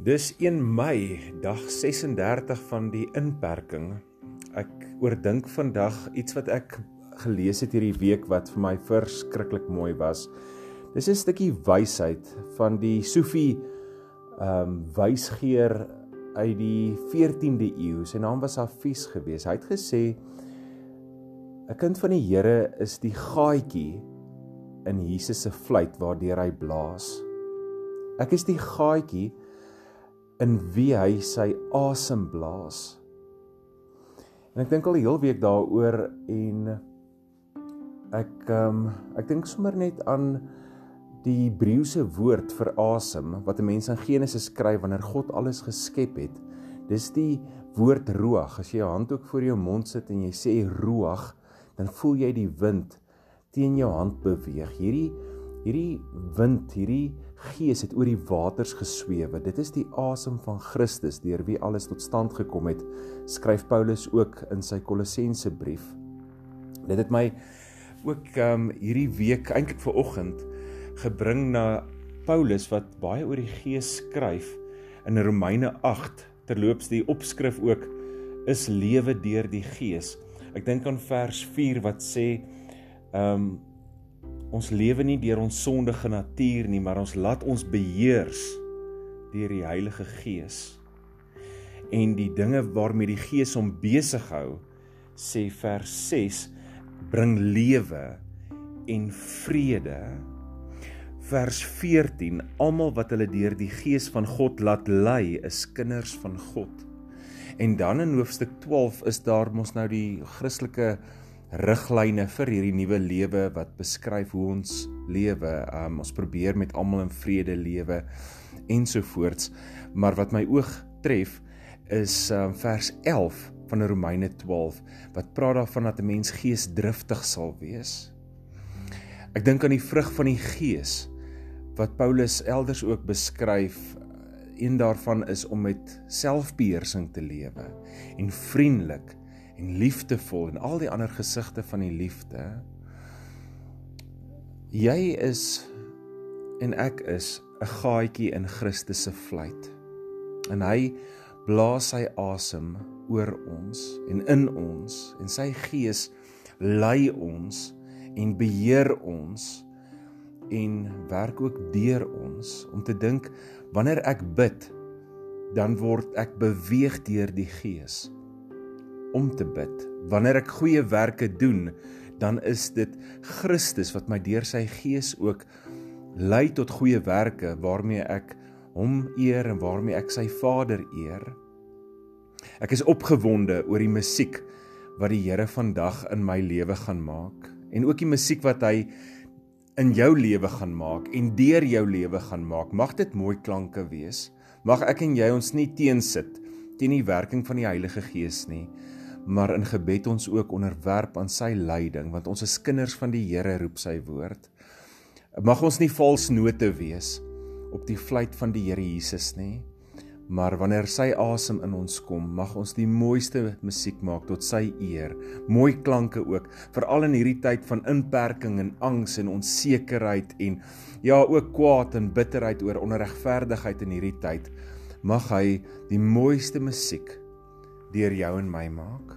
Dis 1 Mei, dag 36 van die inperking. Ek oordink vandag iets wat ek gelees het hierdie week wat vir my verskriklik mooi was. Dis 'n stukkie wysheid van die Sufi ehm um, wysgeer uit die 14de eeu. Sy naam was Hafiz geweest. Hy het gesê 'n kind van die Here is die gaatjie in Jesus se fluit waardeur hy blaas. Ek is die gaatjie in wie hy sy asem blaas. En ek dink al die hele week daaroor en ek ehm um, ek dink sommer net aan die Hebreëse woord vir asem wat 'n mens in Genesis skryf wanneer God alles geskep het. Dis die woord ruach. As jy jou hand ook voor jou mond sit en jy sê ruach, dan voel jy die wind teen jou hand beweeg. Hierdie hierdie wind, hierdie gees het oor die waters geswewe. Dit is die asem van Christus deur wie alles tot stand gekom het, skryf Paulus ook in sy Kolossense brief. Dit het my ook um hierdie week eintlik ver oggend gebring na Paulus wat baie oor die gees skryf in Romeine 8 terloops die opskrif ook is lewe deur die gees. Ek dink aan vers 4 wat sê um ons lewe nie deur ons sondige natuur nie, maar ons laat ons beheers deur die Heilige Gees. En die dinge waarmee die Gees hom besig hou, sê vers 6, bring lewe en vrede. Vers 14, almal wat hulle deur die Gees van God laat lei, is kinders van God. En dan in hoofstuk 12 is daar mos nou die Christelike riglyne vir hierdie nuwe lewe wat beskryf hoe ons lewe. Um, ons probeer met almal in vrede lewe ensovoorts. Maar wat my oog tref is um, vers 11 van Romeine 12 wat praat daarvan dat 'n mens geesdriftig sal wees. Ek dink aan die vrug van die gees wat Paulus elders ook beskryf. Een daarvan is om met selfbeheersing te lewe en vriendelik en liefdevol en al die ander gesigte van die liefde. Jy is en ek is 'n gaatjie in Christus se fluit. En hy blaas sy asem oor ons en in ons en sy gees lei ons en beheer ons en werk ook deur ons om te dink wanneer ek bid dan word ek beweeg deur die gees om te bid. Wanneer ek goeie werke doen, dan is dit Christus wat my deur sy gees ook lei tot goeie werke waarmee ek hom eer en waarmee ek sy Vader eer. Ek is opgewonde oor die musiek wat die Here vandag in my lewe gaan maak en ook die musiek wat hy in jou lewe gaan maak en deur jou lewe gaan maak. Mag dit mooi klanke wees. Mag ek en jy ons nie teensit teen die werking van die Heilige Gees nie maar in gebed ons ook onderwerp aan sy leiding want ons is kinders van die Here roep sy woord. Mag ons nie vals note wees op die fluit van die Here Jesus nie. Maar wanneer sy asem in ons kom, mag ons die mooiste musiek maak tot sy eer. Mooi klanke ook, veral in hierdie tyd van inperking en angs en onsekerheid en ja, ook kwaad en bitterheid oor onregverdigheid in hierdie tyd. Mag hy die mooiste musiek deur jou en my maak.